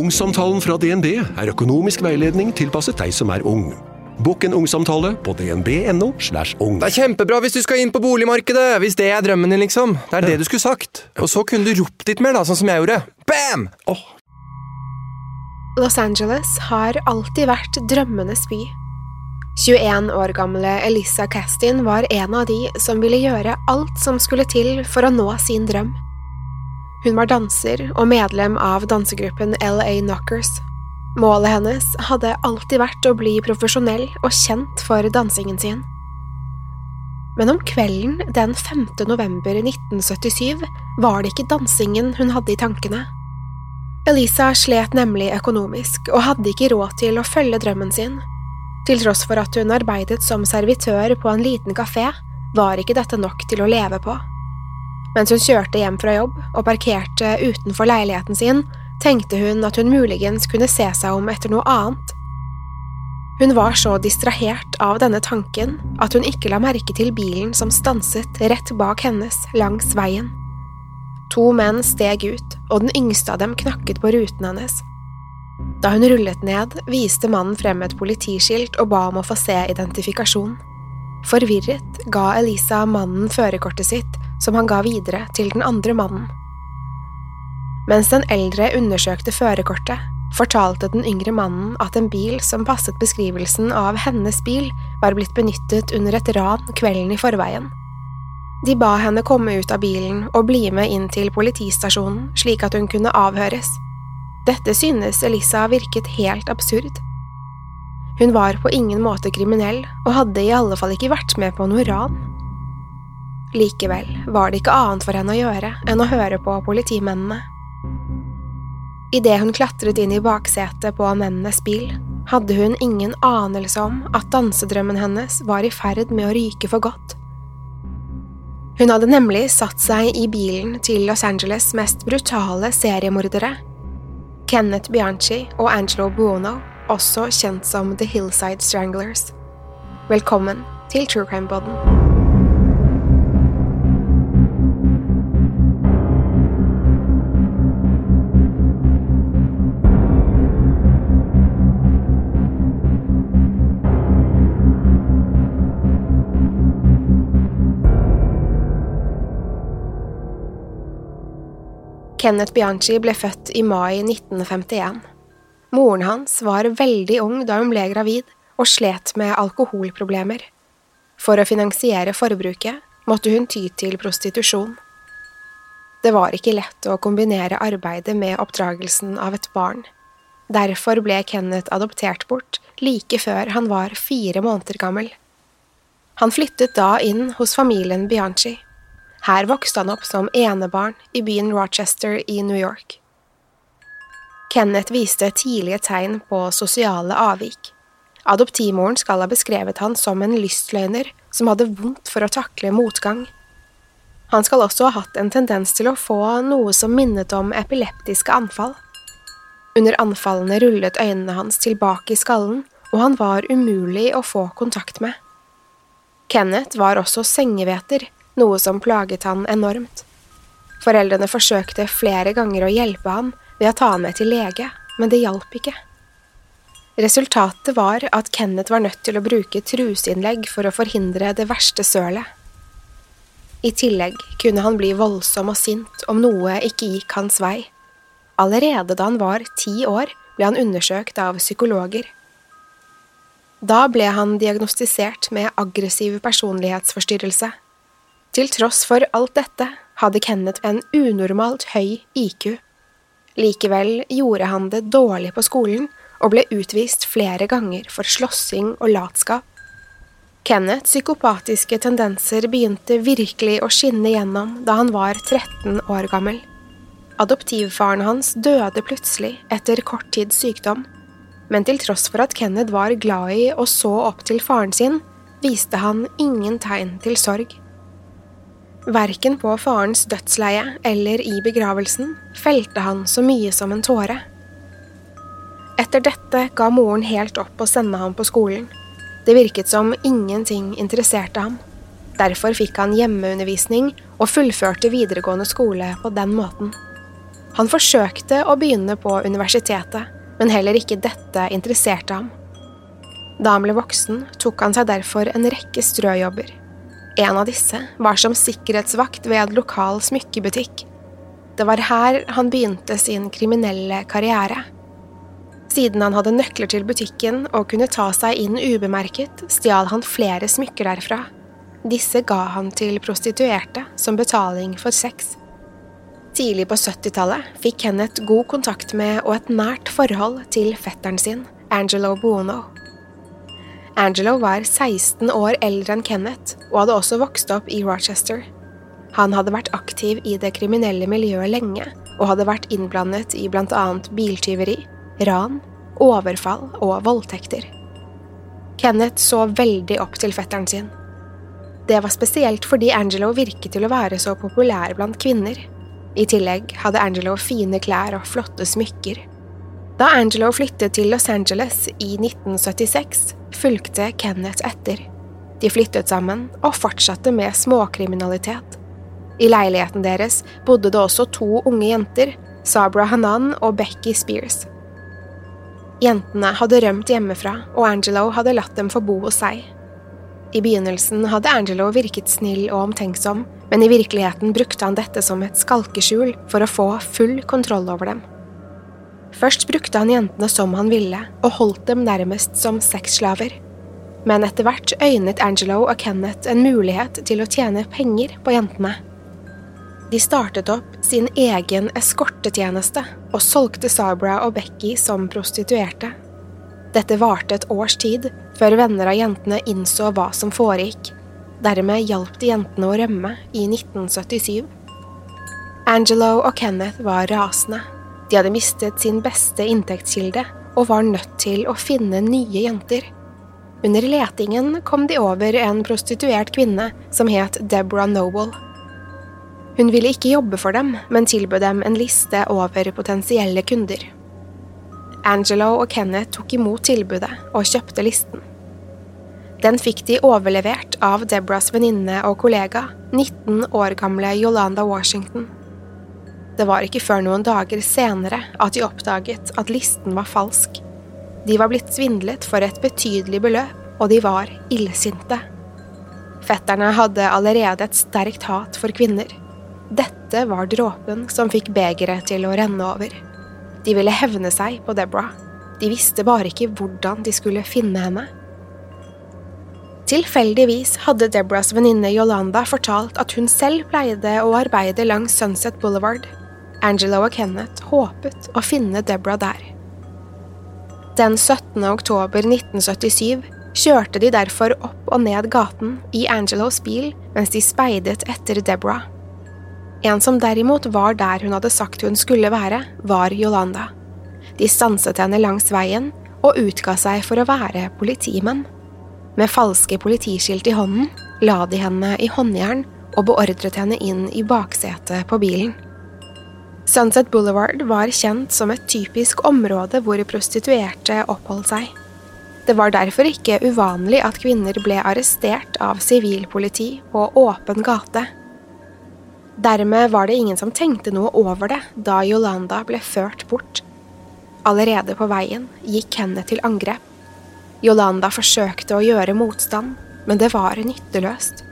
Ungsamtalen fra DNB er økonomisk veiledning tilpasset deg som er ung. Bokk en ungsamtale på dnb.no. slash ung. Det er kjempebra hvis du skal inn på boligmarkedet, hvis det er drømmen din, liksom. Det er det du skulle sagt. Og så kunne du ropt litt mer, da, sånn som jeg gjorde. Bam! Los Angeles har alltid vært drømmenes by. 21 år gamle Elisa Castin var en av de som ville gjøre alt som skulle til for å nå sin drøm. Hun var danser og medlem av dansegruppen LA Knockers. Målet hennes hadde alltid vært å bli profesjonell og kjent for dansingen sin. Men om kvelden den 5. november 1977 var det ikke dansingen hun hadde i tankene. Elisa slet nemlig økonomisk og hadde ikke råd til å følge drømmen sin. Til tross for at hun arbeidet som servitør på en liten kafé, var ikke dette nok til å leve på. Mens hun kjørte hjem fra jobb og parkerte utenfor leiligheten sin, tenkte hun at hun muligens kunne se seg om etter noe annet. Hun var så distrahert av denne tanken at hun ikke la merke til bilen som stanset rett bak hennes langs veien. To menn steg ut, og den yngste av dem knakket på ruten hennes. Da hun rullet ned, viste mannen frem et politiskilt og ba om å få se identifikasjon. Forvirret ga Elisa mannen førerkortet sitt, som han ga videre til den andre mannen. Mens den eldre undersøkte førerkortet, fortalte den yngre mannen at en bil som passet beskrivelsen av hennes bil, var blitt benyttet under et ran kvelden i forveien. De ba henne komme ut av bilen og bli med inn til politistasjonen slik at hun kunne avhøres. Dette synes Elisa virket helt absurd. Hun var på ingen måte kriminell og hadde i alle fall ikke vært med på noe ran. Likevel var det ikke annet for henne å gjøre enn å høre på politimennene. Idet hun klatret inn i baksetet på mennenes bil, hadde hun ingen anelse om at dansedrømmen hennes var i ferd med å ryke for godt. Hun hadde nemlig satt seg i bilen til Los Angeles' mest brutale seriemordere, Kenneth Bianchi og Angelo Buono, også kjent som The Hillside Stranglers. Velkommen til True Crime Podden. Kenneth Bianchi ble født i mai 1951. Moren hans var veldig ung da hun ble gravid og slet med alkoholproblemer. For å finansiere forbruket måtte hun ty til prostitusjon. Det var ikke lett å kombinere arbeidet med oppdragelsen av et barn. Derfor ble Kenneth adoptert bort like før han var fire måneder gammel. Han flyttet da inn hos familien Bianchi. Her vokste han opp som enebarn i byen Rochester i New York. Kenneth viste tidlige tegn på sosiale avvik. Adoptivmoren skal ha beskrevet han som en lystløgner som hadde vondt for å takle motgang. Han skal også ha hatt en tendens til å få noe som minnet om epileptiske anfall. Under anfallene rullet øynene hans tilbake i skallen, og han var umulig å få kontakt med. Kenneth var også sengeveter, noe som plaget han enormt. Foreldrene forsøkte flere ganger å hjelpe ham ved å ta han med til lege, men det hjalp ikke. Resultatet var at Kenneth var nødt til å bruke truseinnlegg for å forhindre det verste sølet. I tillegg kunne han bli voldsom og sint om noe ikke gikk hans vei. Allerede da han var ti år, ble han undersøkt av psykologer. Da ble han diagnostisert med aggressiv personlighetsforstyrrelse. Til tross for alt dette hadde Kenneth en unormalt høy IQ. Likevel gjorde han det dårlig på skolen og ble utvist flere ganger for slåssing og latskap. Kenneths psykopatiske tendenser begynte virkelig å skinne gjennom da han var 13 år gammel. Adoptivfaren hans døde plutselig etter kort tids sykdom, men til tross for at Kenneth var glad i og så opp til faren sin, viste han ingen tegn til sorg. Verken på farens dødsleie eller i begravelsen felte han så mye som en tåre. Etter dette ga moren helt opp å sende ham på skolen. Det virket som ingenting interesserte ham. Derfor fikk han hjemmeundervisning og fullførte videregående skole på den måten. Han forsøkte å begynne på universitetet, men heller ikke dette interesserte ham. Da han ble voksen, tok han seg derfor en rekke strøjobber. En av disse var som sikkerhetsvakt ved en lokal smykkebutikk. Det var her han begynte sin kriminelle karriere. Siden han hadde nøkler til butikken og kunne ta seg inn ubemerket, stjal han flere smykker derfra. Disse ga han til prostituerte som betaling for sex. Tidlig på 70-tallet fikk Kenneth god kontakt med og et nært forhold til fetteren sin, Angelo Buono. Angelo var 16 år eldre enn Kenneth og hadde også vokst opp i Rochester. Han hadde vært aktiv i det kriminelle miljøet lenge og hadde vært innblandet i blant annet biltyveri, ran, overfall og voldtekter. Kenneth så veldig opp til fetteren sin. Det var spesielt fordi Angelo virket til å være så populær blant kvinner. I tillegg hadde Angelo fine klær og flotte smykker. Da Angelo flyttet til Los Angeles i 1976, fulgte Kenneth etter. De flyttet sammen og fortsatte med småkriminalitet. I leiligheten deres bodde det også to unge jenter, Sabra Hanan og Becky Spears. Jentene hadde rømt hjemmefra, og Angelo hadde latt dem få bo hos seg. I begynnelsen hadde Angelo virket snill og omtenksom, men i virkeligheten brukte han dette som et skalkeskjul for å få full kontroll over dem. Først brukte han jentene som han ville, og holdt dem nærmest som sexslaver. Men etter hvert øynet Angelo og Kenneth en mulighet til å tjene penger på jentene. De startet opp sin egen eskortetjeneste og solgte Sabra og Becky som prostituerte. Dette varte et års tid, før venner av jentene innså hva som foregikk. Dermed hjalp de jentene å rømme i 1977. Angelo og Kenneth var rasende. De hadde mistet sin beste inntektskilde og var nødt til å finne nye jenter. Under letingen kom de over en prostituert kvinne som het Deborah Noble. Hun ville ikke jobbe for dem, men tilbød dem en liste over potensielle kunder. Angelo og Kenneth tok imot tilbudet og kjøpte listen. Den fikk de overlevert av Debras venninne og kollega, 19 år gamle Yolanda Washington. Det var ikke før noen dager senere at de oppdaget at listen var falsk. De var blitt svindlet for et betydelig beløp, og de var illsinte. Fetterne hadde allerede et sterkt hat for kvinner. Dette var dråpen som fikk begeret til å renne over. De ville hevne seg på Deborah. De visste bare ikke hvordan de skulle finne henne. Tilfeldigvis hadde Deborahs venninne Yolanda fortalt at hun selv pleide å arbeide langs Sunset Boulevard. Angelo og Kenneth håpet å finne Deborah der. Den 17. oktober 1977 kjørte de derfor opp og ned gaten i Angelos bil mens de speidet etter Deborah. En som derimot var der hun hadde sagt hun skulle være, var Yolanda. De stanset henne langs veien og utga seg for å være politimenn. Med falske politiskilt i hånden la de henne i håndjern og beordret henne inn i baksetet på bilen. Sunset Boulevard var kjent som et typisk område hvor prostituerte oppholdt seg. Det var derfor ikke uvanlig at kvinner ble arrestert av sivilpoliti på åpen gate Dermed var det ingen som tenkte noe over det da Yolanda ble ført bort. Allerede på veien gikk Kenneth til angrep. Yolanda forsøkte å gjøre motstand, men det var nytteløst.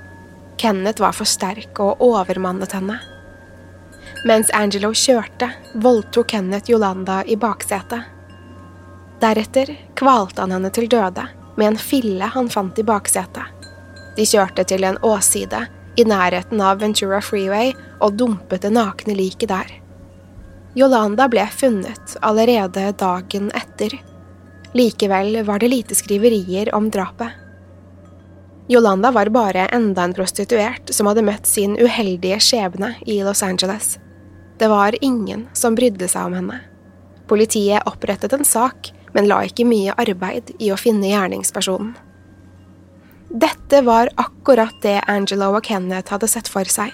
Kenneth var for sterk og overmannet henne. Mens Angelo kjørte, voldtok Kenneth Yolanda i baksetet. Deretter kvalte han henne til døde med en fille han fant i baksetet. De kjørte til en åsside i nærheten av Ventura Freeway og dumpet det nakne liket der. Yolanda ble funnet allerede dagen etter. Likevel var det lite skriverier om drapet. Yolanda var bare enda en prostituert som hadde møtt sin uheldige skjebne i Los Angeles. Det var ingen som brydde seg om henne. Politiet opprettet en sak, men la ikke mye arbeid i å finne gjerningspersonen. Dette var akkurat det Angelo og Kenneth hadde sett for seg.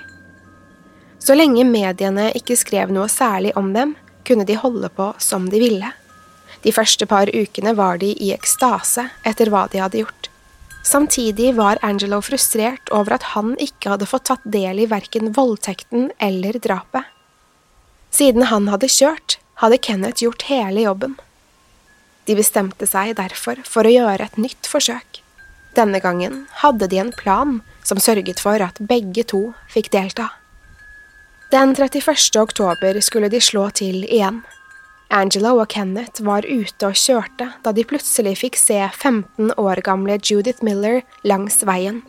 Så lenge mediene ikke skrev noe særlig om dem, kunne de holde på som de ville. De første par ukene var de i ekstase etter hva de hadde gjort. Samtidig var Angelo frustrert over at han ikke hadde fått tatt del i verken voldtekten eller drapet. Siden han hadde kjørt, hadde Kenneth gjort hele jobben. De bestemte seg derfor for å gjøre et nytt forsøk. Denne gangen hadde de en plan som sørget for at begge to fikk delta. Den 31. oktober skulle de slå til igjen. Angelo og Kenneth var ute og kjørte da de plutselig fikk se 15 år gamle Judith Miller langs veien.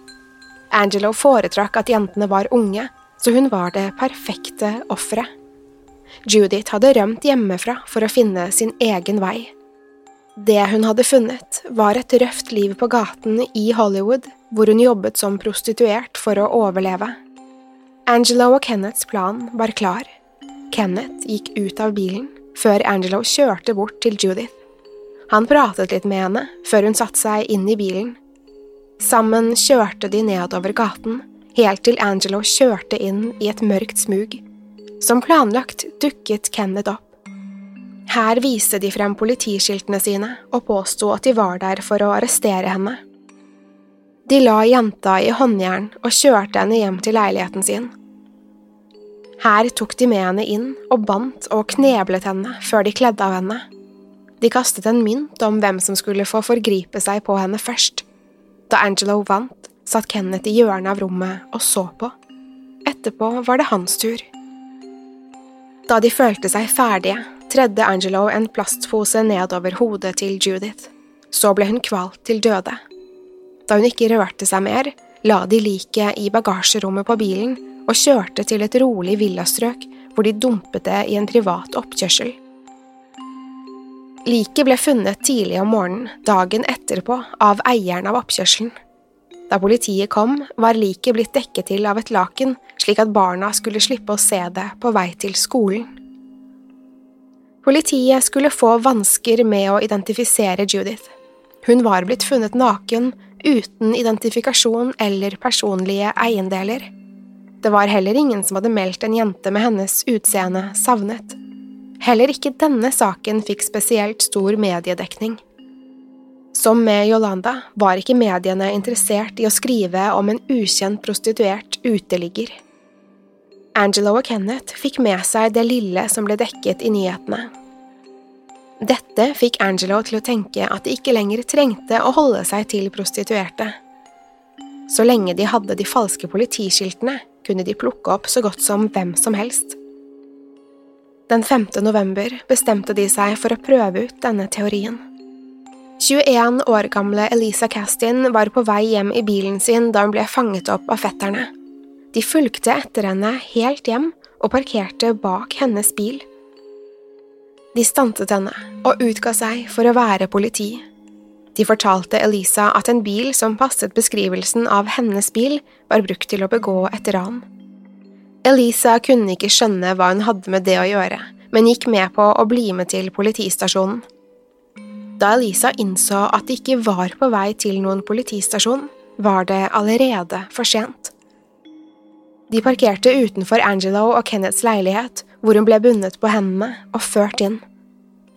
Angelo foretrakk at jentene var unge, så hun var det perfekte offeret. Judith hadde rømt hjemmefra for å finne sin egen vei. Det hun hadde funnet, var et røft liv på gaten i Hollywood, hvor hun jobbet som prostituert for å overleve. Angelo og Kenneths plan var klar. Kenneth gikk ut av bilen før Angelo kjørte bort til Judith. Han pratet litt med henne før hun satte seg inn i bilen. Sammen kjørte de nedover gaten, helt til Angelo kjørte inn i et mørkt smug. Som planlagt dukket Kenneth opp. Her viste de frem politiskiltene sine og påsto at de var der for å arrestere henne. De la jenta i håndjern og kjørte henne hjem til leiligheten sin. Her tok de med henne inn og bandt og kneblet henne før de kledde av henne. De kastet en mynt om hvem som skulle få forgripe seg på henne først. Da Angelo vant, satt Kenneth i hjørnet av rommet og så på. Etterpå var det hans tur. Da de følte seg ferdige, tredde Angelo en plastpose nedover hodet til Judith. Så ble hun kvalt til døde. Da hun ikke rørte seg mer, la de liket i bagasjerommet på bilen og kjørte til et rolig villastrøk hvor de dumpet det i en privat oppkjørsel. Liket ble funnet tidlig om morgenen dagen etterpå av eieren av oppkjørselen. Da politiet kom, var liket blitt dekket til av et laken, slik at barna skulle slippe å se det på vei til skolen. Politiet skulle få vansker med å identifisere Judith. Hun var blitt funnet naken, uten identifikasjon eller personlige eiendeler. Det var heller ingen som hadde meldt en jente med hennes utseende savnet. Heller ikke denne saken fikk spesielt stor mediedekning. Som med Yolanda var ikke mediene interessert i å skrive om en ukjent prostituert uteligger. Angelo og Kenneth fikk med seg det lille som ble dekket i nyhetene. Dette fikk Angelo til å tenke at de ikke lenger trengte å holde seg til prostituerte. Så lenge de hadde de falske politiskiltene, kunne de plukke opp så godt som hvem som helst. Den 5. november bestemte de seg for å prøve ut denne teorien. 21 år gamle Elisa Castin var på vei hjem i bilen sin da hun ble fanget opp av fetterne. De fulgte etter henne helt hjem og parkerte bak hennes bil. De stanset henne og utga seg for å være politi. De fortalte Elisa at en bil som passet beskrivelsen av hennes bil, var brukt til å begå et ran. Elisa kunne ikke skjønne hva hun hadde med det å gjøre, men gikk med på å bli med til politistasjonen. Da Elisa innså at de ikke var på vei til noen politistasjon, var det allerede for sent. De parkerte utenfor Angelo og Kenneths leilighet, hvor hun ble bundet på hendene og ført inn.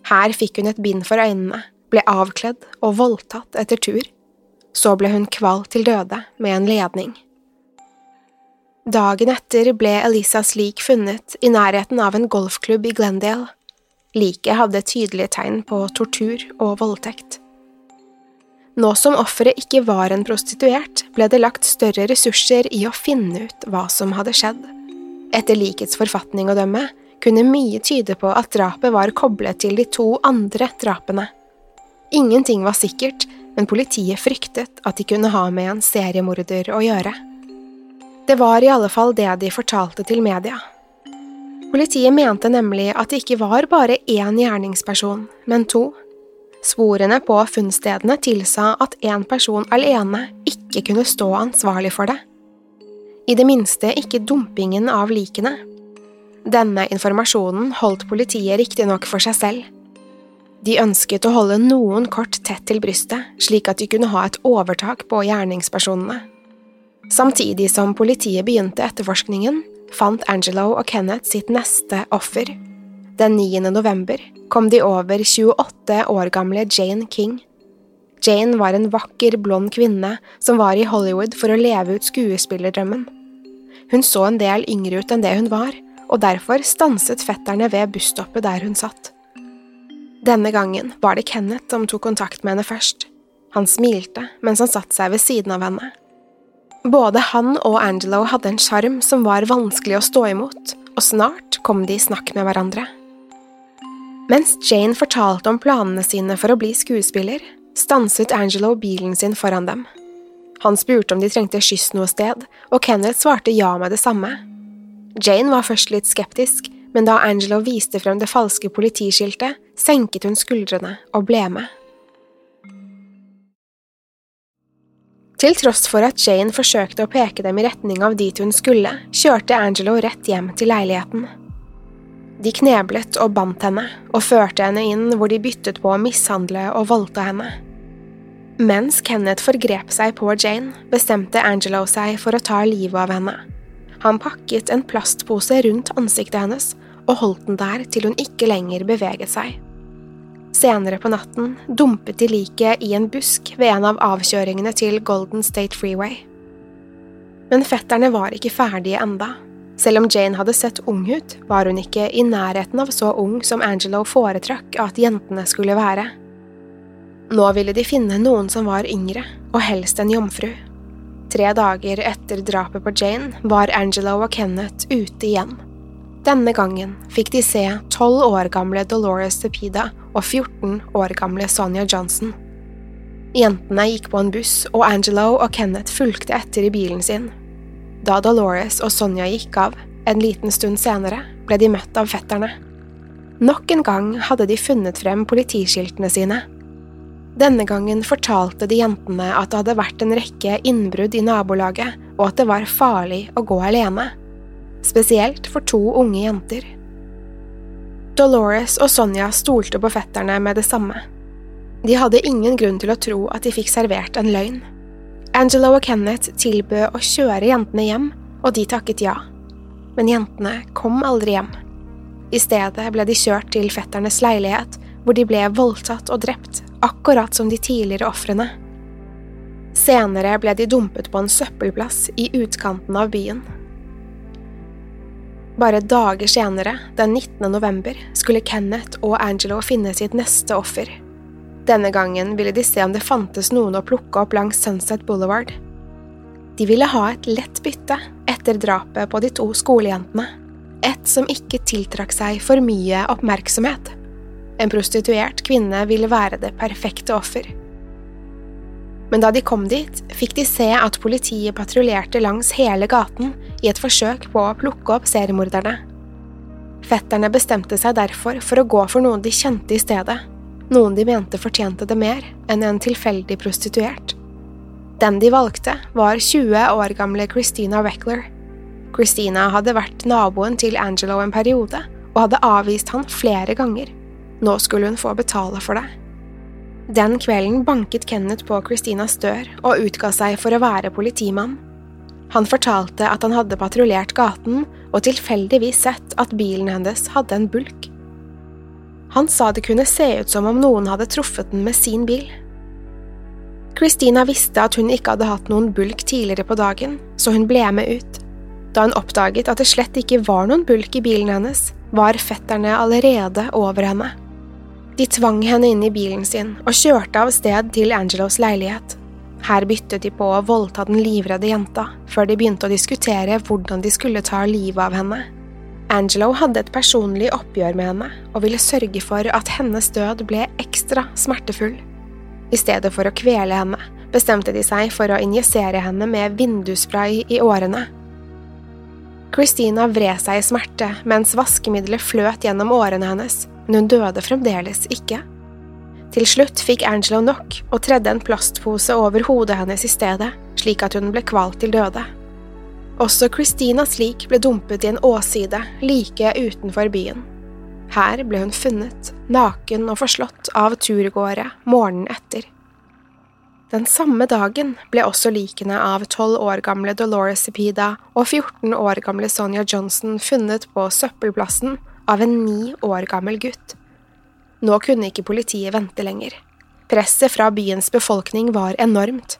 Her fikk hun et bind for øynene ble avkledd og voldtatt etter tur. Så ble hun kvalt til døde med en ledning. Dagen etter ble Elisas lik funnet i nærheten av en golfklubb i Glendale. Liket hadde tydelige tegn på tortur og voldtekt. Nå som offeret ikke var en prostituert, ble det lagt større ressurser i å finne ut hva som hadde skjedd. Etter likets forfatning å dømme kunne mye tyde på at drapet var koblet til de to andre drapene. Ingenting var sikkert, men politiet fryktet at de kunne ha med en seriemorder å gjøre. Det var i alle fall det de fortalte til media. Politiet mente nemlig at det ikke var bare én gjerningsperson, men to. Sporene på funnstedene tilsa at én person alene ikke kunne stå ansvarlig for det. I det minste ikke dumpingen av likene. Denne informasjonen holdt politiet riktignok for seg selv. De ønsket å holde noen kort tett til brystet, slik at de kunne ha et overtak på gjerningspersonene. Samtidig som politiet begynte etterforskningen, fant Angelo og Kenneth sitt neste offer. Den 9. november kom de over 28 år gamle Jane King. Jane var en vakker, blond kvinne som var i Hollywood for å leve ut skuespillerdrømmen. Hun så en del yngre ut enn det hun var, og derfor stanset fetterne ved busstoppet der hun satt. Denne gangen var det Kenneth som tok kontakt med henne først. Han smilte mens han satte seg ved siden av henne. Både han og Angelo hadde en sjarm som var vanskelig å stå imot, og snart kom de i snakk med hverandre. Mens Jane fortalte om planene sine for å bli skuespiller, stanset Angelo bilen sin foran dem. Han spurte om de trengte skyss noe sted, og Kenneth svarte ja med det samme. Jane var først litt skeptisk, men da Angelo viste frem det falske politiskiltet, senket hun skuldrene og ble med. Til tross for at Jane forsøkte å peke dem i retning av dit hun skulle, kjørte Angelo rett hjem til leiligheten. De kneblet og bandt henne, og førte henne inn hvor de byttet på å mishandle og voldta henne. Mens Kenneth forgrep seg på Jane, bestemte Angelo seg for å ta livet av henne. Han pakket en plastpose rundt ansiktet hennes og holdt den der til hun ikke lenger beveget seg. Senere på natten dumpet de liket i en busk ved en av avkjøringene til Golden State Freeway. Men fetterne var ikke ferdige enda. Selv om Jane hadde sett ung ut, var hun ikke i nærheten av så ung som Angelo foretrakk at jentene skulle være. Nå ville de finne noen som var yngre, og helst en jomfru. Tre dager etter drapet på Jane var Angelo og Kenneth ute igjen. Denne gangen fikk de se tolv år gamle Dolores Tepida og 14 år gamle Sonja Johnson. Jentene gikk på en buss, og Angelo og Kenneth fulgte etter i bilen sin. Da Dolores og Sonja gikk av, en liten stund senere, ble de møtt av fetterne. Nok en gang hadde de funnet frem politiskiltene sine denne gangen fortalte de jentene at det hadde vært en rekke innbrudd i nabolaget, og at det var farlig å gå alene. Spesielt for to unge jenter. Dolores og Sonja stolte på fetterne med det samme. De hadde ingen grunn til å tro at de fikk servert en løgn. Angelo og Kenneth tilbød å kjøre jentene hjem, og de takket ja. Men jentene kom aldri hjem. I stedet ble de kjørt til fetternes leilighet, hvor de ble voldtatt og drept akkurat som de tidligere ofrene. Senere ble de dumpet på en søppelplass i utkanten av byen. Bare dager senere, den 19. november, skulle Kenneth og Angelo finne sitt neste offer. Denne gangen ville de se om det fantes noen å plukke opp langs Sunset Boulevard. De ville ha et lett bytte etter drapet på de to skolejentene, et som ikke tiltrakk seg for mye oppmerksomhet. En prostituert kvinne ville være det perfekte offer. Men da de kom dit, fikk de se at politiet patruljerte langs hele gaten i et forsøk på å plukke opp seriemorderne. Fetterne bestemte seg derfor for å gå for noen de kjente i stedet, noen de mente fortjente det mer enn en tilfeldig prostituert. Den de valgte, var 20 år gamle Christina Weckler. Christina hadde vært naboen til Angelo en periode og hadde avvist han flere ganger. Nå skulle hun få betale for det. Den kvelden banket Kenneth på Christinas dør og utga seg for å være politimann. Han fortalte at han hadde patruljert gaten og tilfeldigvis sett at bilen hennes hadde en bulk. Han sa det kunne se ut som om noen hadde truffet den med sin bil. Christina visste at hun ikke hadde hatt noen bulk tidligere på dagen, så hun ble med ut. Da hun oppdaget at det slett ikke var noen bulk i bilen hennes, var fetterne allerede over henne. De tvang henne inn i bilen sin og kjørte av sted til Angelos leilighet. Her byttet de på å voldta den livredde jenta, før de begynte å diskutere hvordan de skulle ta livet av henne. Angelo hadde et personlig oppgjør med henne og ville sørge for at hennes død ble ekstra smertefull. I stedet for å kvele henne bestemte de seg for å injisere henne med vindusspray i årene. Christina vred seg i smerte mens vaskemiddelet fløt gjennom årene hennes, men hun døde fremdeles ikke. Til slutt fikk Angelo nok og tredde en plastpose over hodet hennes i stedet, slik at hun ble kvalt til døde. Også Christinas lik ble dumpet i en åside like utenfor byen. Her ble hun funnet, naken og forslått av turgåere morgenen etter. Den samme dagen ble også likene av tolv år gamle Dolores Cepeda og 14 år gamle Sonja Johnson funnet på søppelplassen av en ni år gammel gutt. Nå kunne ikke politiet vente lenger. Presset fra byens befolkning var enormt.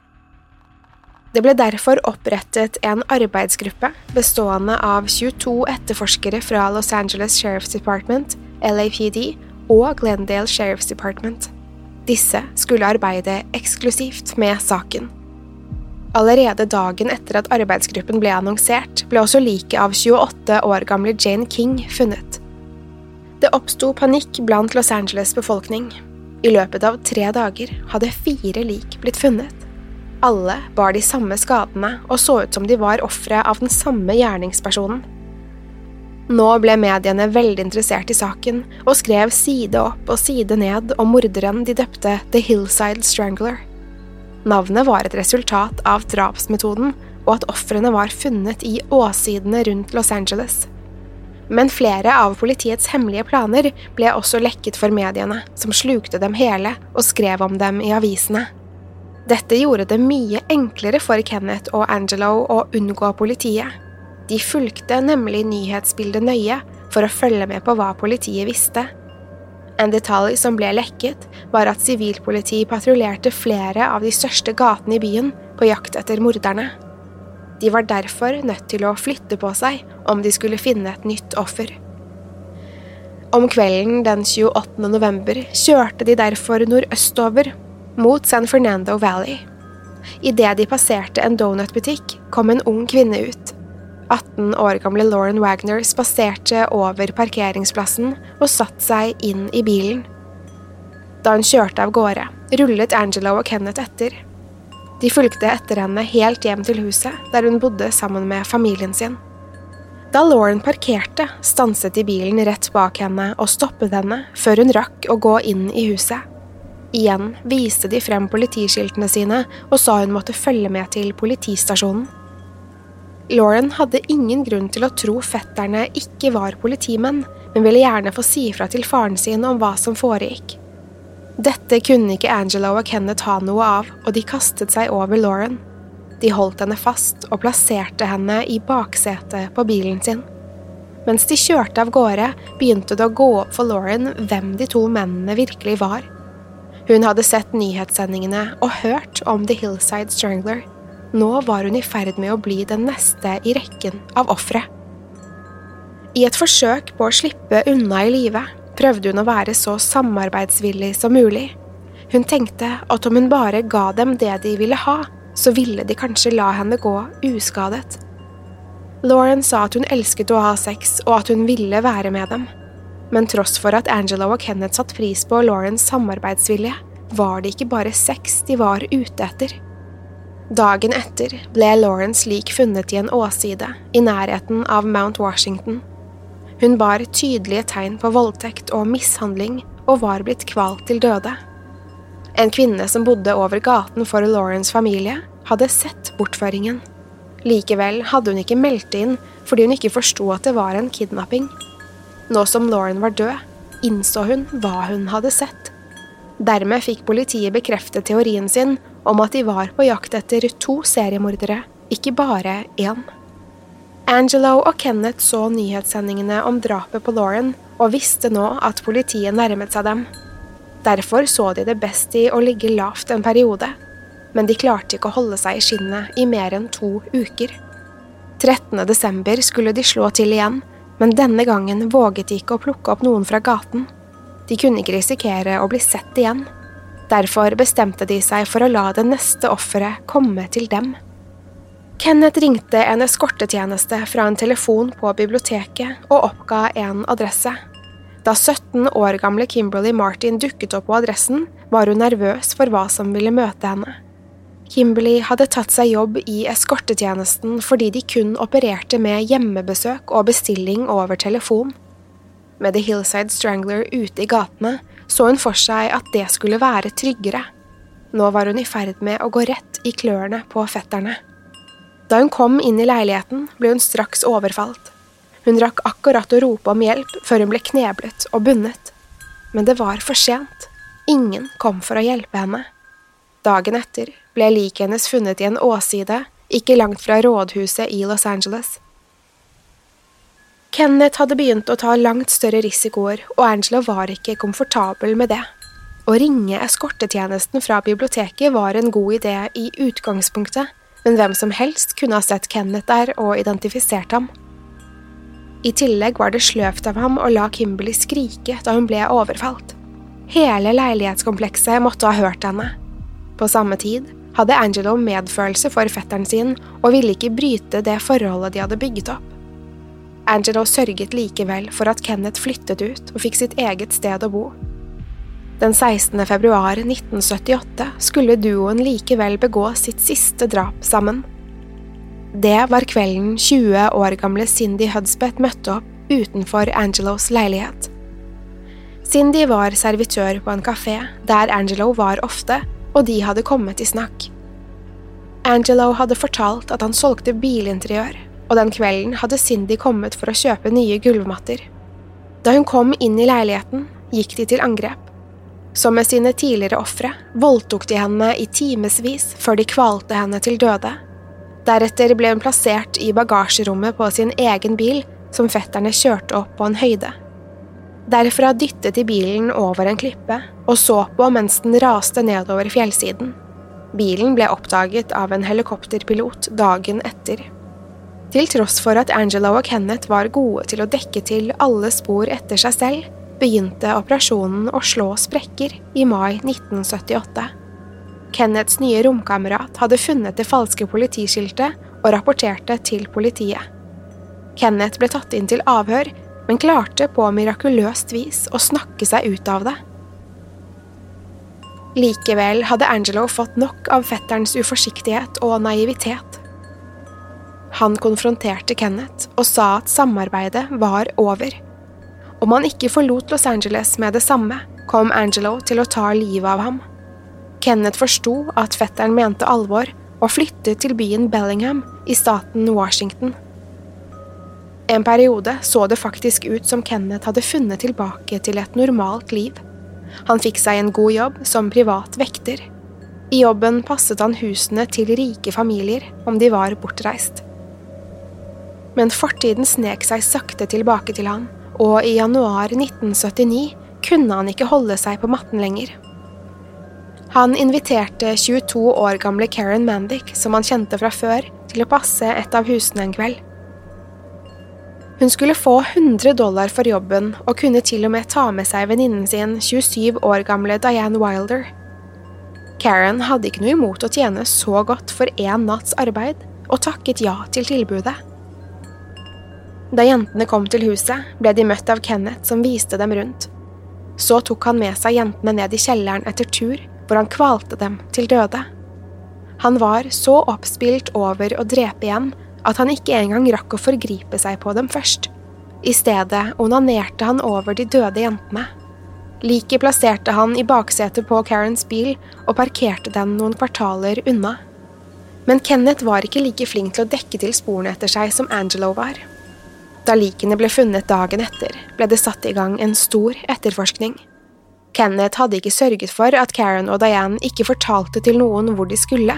Det ble derfor opprettet en arbeidsgruppe bestående av 22 etterforskere fra Los Angeles Sheriff's Department, LAPD og Glendale Sheriff's Department. Disse skulle arbeide eksklusivt med saken. Allerede dagen etter at arbeidsgruppen ble annonsert, ble også liket av 28 år gamle Jane King funnet. Det oppsto panikk blant Los Angeles' befolkning. I løpet av tre dager hadde fire lik blitt funnet. Alle bar de samme skadene og så ut som de var ofre av den samme gjerningspersonen. Nå ble mediene veldig interessert i saken og skrev side opp og side ned om morderen de døpte The Hillside Strangler. Navnet var et resultat av drapsmetoden og at ofrene var funnet i åsidene rundt Los Angeles. Men flere av politiets hemmelige planer ble også lekket for mediene, som slukte dem hele og skrev om dem i avisene. Dette gjorde det mye enklere for Kenneth og Angelo å unngå politiet. De fulgte nemlig nyhetsbildet nøye for å følge med på hva politiet visste. En detalj som ble lekket, var at sivilpoliti patruljerte flere av de største gatene i byen på jakt etter morderne. De var derfor nødt til å flytte på seg om de skulle finne et nytt offer. Om kvelden den 28. november kjørte de derfor nordøstover, mot San Fernando Valley. Idet de passerte en donutbutikk, kom en ung kvinne ut. 18 år gamle Lauren Wagner spaserte over parkeringsplassen og satte seg inn i bilen. Da hun kjørte av gårde, rullet Angelo og Kenneth etter. De fulgte etter henne helt hjem til huset, der hun bodde sammen med familien sin. Da Lauren parkerte, stanset de bilen rett bak henne og stoppet henne før hun rakk å gå inn i huset. Igjen viste de frem politiskiltene sine og sa hun måtte følge med til politistasjonen. Lauren hadde ingen grunn til å tro fetterne ikke var politimenn, men ville gjerne få si fra til faren sin om hva som foregikk. Dette kunne ikke Angela og Kenneth ha noe av, og de kastet seg over Lauren. De holdt henne fast og plasserte henne i baksetet på bilen sin. Mens de kjørte av gårde, begynte det å gå opp for Lauren hvem de to mennene virkelig var. Hun hadde sett nyhetssendingene og hørt om The Hillside Strangler. Nå var hun i ferd med å bli den neste i rekken av ofre. I et forsøk på å slippe unna i live prøvde hun å være så samarbeidsvillig som mulig. Hun tenkte at om hun bare ga dem det de ville ha, så ville de kanskje la henne gå uskadet. Lauren sa at hun elsket å ha sex, og at hun ville være med dem. Men tross for at Angela og Kenneth satte pris på Laurens samarbeidsvilje, var det ikke bare sex de var ute etter. Dagen etter ble Laurens lik funnet i en åside i nærheten av Mount Washington. Hun bar tydelige tegn på voldtekt og mishandling og var blitt kvalt til døde. En kvinne som bodde over gaten for Laurens familie, hadde sett bortføringen. Likevel hadde hun ikke meldt inn fordi hun ikke forsto at det var en kidnapping. Nå som Lauren var død, innså hun hva hun hadde sett. Dermed fikk politiet bekreftet teorien sin om at de var på jakt etter to seriemordere, ikke bare én. Angelo og Kenneth så nyhetssendingene om drapet på Lauren og visste nå at politiet nærmet seg dem. Derfor så de det best i å ligge lavt en periode, men de klarte ikke å holde seg i skinnet i mer enn to uker. 13. desember skulle de slå til igjen, men denne gangen våget de ikke å plukke opp noen fra gaten. De kunne ikke risikere å bli sett igjen. Derfor bestemte de seg for å la det neste offeret komme til dem. Kenneth ringte en eskortetjeneste fra en telefon på biblioteket og oppga en adresse. Da 17 år gamle Kimberly Martin dukket opp på adressen, var hun nervøs for hva som ville møte henne. Kimberly hadde tatt seg jobb i eskortetjenesten fordi de kun opererte med hjemmebesøk og bestilling over telefon. Med The Hillside Strangler ute i gatene så hun for seg at det skulle være tryggere. Nå var hun i ferd med å gå rett i klørne på fetterne. Da hun kom inn i leiligheten, ble hun straks overfalt. Hun rakk akkurat å rope om hjelp før hun ble kneblet og bundet. Men det var for sent. Ingen kom for å hjelpe henne. Dagen etter ble liket hennes funnet i en åside ikke langt fra rådhuset i Los Angeles. Kenneth hadde begynt å ta langt større risikoer, og Angela var ikke komfortabel med det. Å ringe eskortetjenesten fra biblioteket var en god idé i utgangspunktet, men hvem som helst kunne ha sett Kenneth der og identifisert ham. I tillegg var det sløvt av ham å la Kimberly skrike da hun ble overfalt. Hele leilighetskomplekset måtte ha hørt henne. På samme tid hadde Angelo medfølelse for fetteren sin og ville ikke bryte det forholdet de hadde bygget opp. Angelo sørget likevel for at Kenneth flyttet ut og fikk sitt eget sted å bo. Den 16. februar 1978 skulle duoen likevel begå sitt siste drap sammen. Det var kvelden 20 år gamle Cindy Hudspeth møtte opp utenfor Angelos leilighet. Cindy var servitør på en kafé der Angelo var ofte, og de hadde kommet i snakk. Angelo hadde fortalt at han solgte bilinteriør, og den kvelden hadde Cindy kommet for å kjøpe nye gulvmatter. Da hun kom inn i leiligheten, gikk de til angrep. Som med sine tidligere ofre voldtok de henne i timevis før de kvalte henne til døde Deretter ble hun plassert i bagasjerommet på sin egen bil, som fetterne kjørte opp på en høyde. Derfra dyttet de bilen over en klippe og så på mens den raste nedover fjellsiden. Bilen ble oppdaget av en helikopterpilot dagen etter. Til tross for at Angela og Kenneth var gode til å dekke til alle spor etter seg selv, begynte operasjonen å slå sprekker i mai 1978. Kenneths nye romkamerat hadde funnet det falske politiskiltet og rapporterte til politiet. Kenneth ble tatt inn til avhør, men klarte på mirakuløst vis å snakke seg ut av det. Likevel hadde Angelo fått nok av fetterens uforsiktighet og naivitet. Han konfronterte Kenneth og sa at samarbeidet var over. Om han ikke forlot Los Angeles med det samme, kom Angelo til å ta livet av ham. Kenneth forsto at fetteren mente alvor og flyttet til byen Bellingham i staten Washington. En periode så det faktisk ut som Kenneth hadde funnet tilbake til et normalt liv. Han fikk seg en god jobb som privat vekter. I jobben passet han husene til rike familier om de var bortreist. Men fortiden snek seg sakte tilbake til han, og i januar 1979 kunne han ikke holde seg på matten lenger. Han inviterte 22 år gamle Karen Mandick, som han kjente fra før, til å passe et av husene en kveld. Hun skulle få 100 dollar for jobben og kunne til og med ta med seg venninnen sin, 27 år gamle Diane Wilder. Karen hadde ikke noe imot å tjene så godt for én natts arbeid, og takket ja til tilbudet. Da jentene kom til huset, ble de møtt av Kenneth som viste dem rundt. Så tok han med seg jentene ned i kjelleren etter tur hvor han kvalte dem til døde. Han var så oppspilt over å drepe igjen at han ikke engang rakk å forgripe seg på dem først. I stedet onanerte han over de døde jentene. Liket plasserte han i baksetet på Karens bil og parkerte den noen kvartaler unna. Men Kenneth var ikke like flink til å dekke til sporene etter seg som Angelo var. Da likene ble funnet dagen etter, ble det satt i gang en stor etterforskning. Kenneth hadde ikke sørget for at Karen og Diane ikke fortalte til noen hvor de skulle.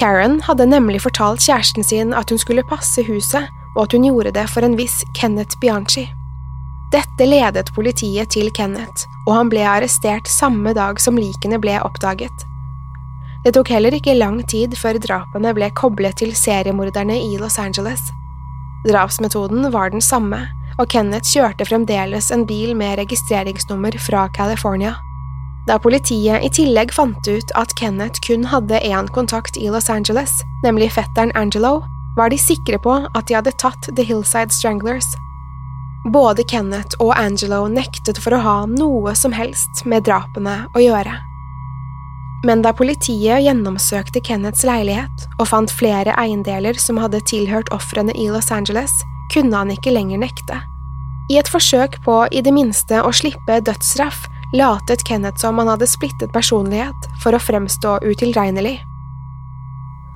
Karen hadde nemlig fortalt kjæresten sin at hun skulle passe huset, og at hun gjorde det for en viss Kenneth Bianchi. Dette ledet politiet til Kenneth, og han ble arrestert samme dag som likene ble oppdaget. Det tok heller ikke lang tid før drapene ble koblet til seriemorderne i Los Angeles. Drapsmetoden var den samme, og Kenneth kjørte fremdeles en bil med registreringsnummer fra California. Da politiet i tillegg fant ut at Kenneth kun hadde én kontakt i Los Angeles, nemlig fetteren Angelo, var de sikre på at de hadde tatt The Hillside Stranglers. Både Kenneth og Angelo nektet for å ha noe som helst med drapene å gjøre. Men da politiet gjennomsøkte Kenneths leilighet og fant flere eiendeler som hadde tilhørt ofrene i Los Angeles, kunne han ikke lenger nekte. I et forsøk på i det minste å slippe dødsstraff latet Kenneth som han hadde splittet personlighet for å fremstå utilregnelig.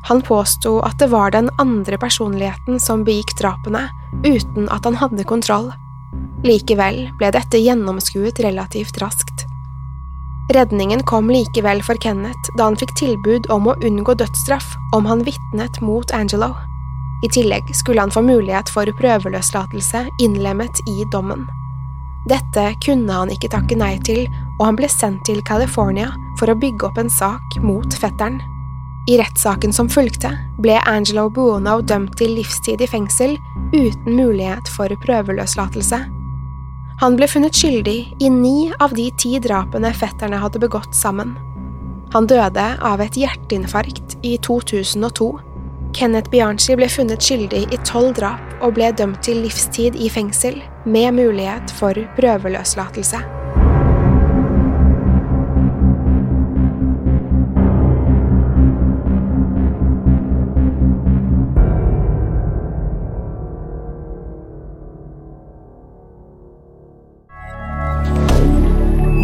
Han påsto at det var den andre personligheten som begikk drapene, uten at han hadde kontroll. Likevel ble dette gjennomskuet relativt raskt. Redningen kom likevel for Kenneth da han fikk tilbud om å unngå dødsstraff om han vitnet mot Angelo. I tillegg skulle han få mulighet for prøveløslatelse innlemmet i dommen. Dette kunne han ikke takke nei til, og han ble sendt til California for å bygge opp en sak mot fetteren. I rettssaken som fulgte, ble Angelo Buono dømt til livstid i fengsel uten mulighet for prøveløslatelse. Han ble funnet skyldig i ni av de ti drapene fetterne hadde begått sammen. Han døde av et hjerteinfarkt i 2002 Kenneth Bianchi ble funnet skyldig i tolv drap og ble dømt til livstid i fengsel, med mulighet for prøveløslatelse.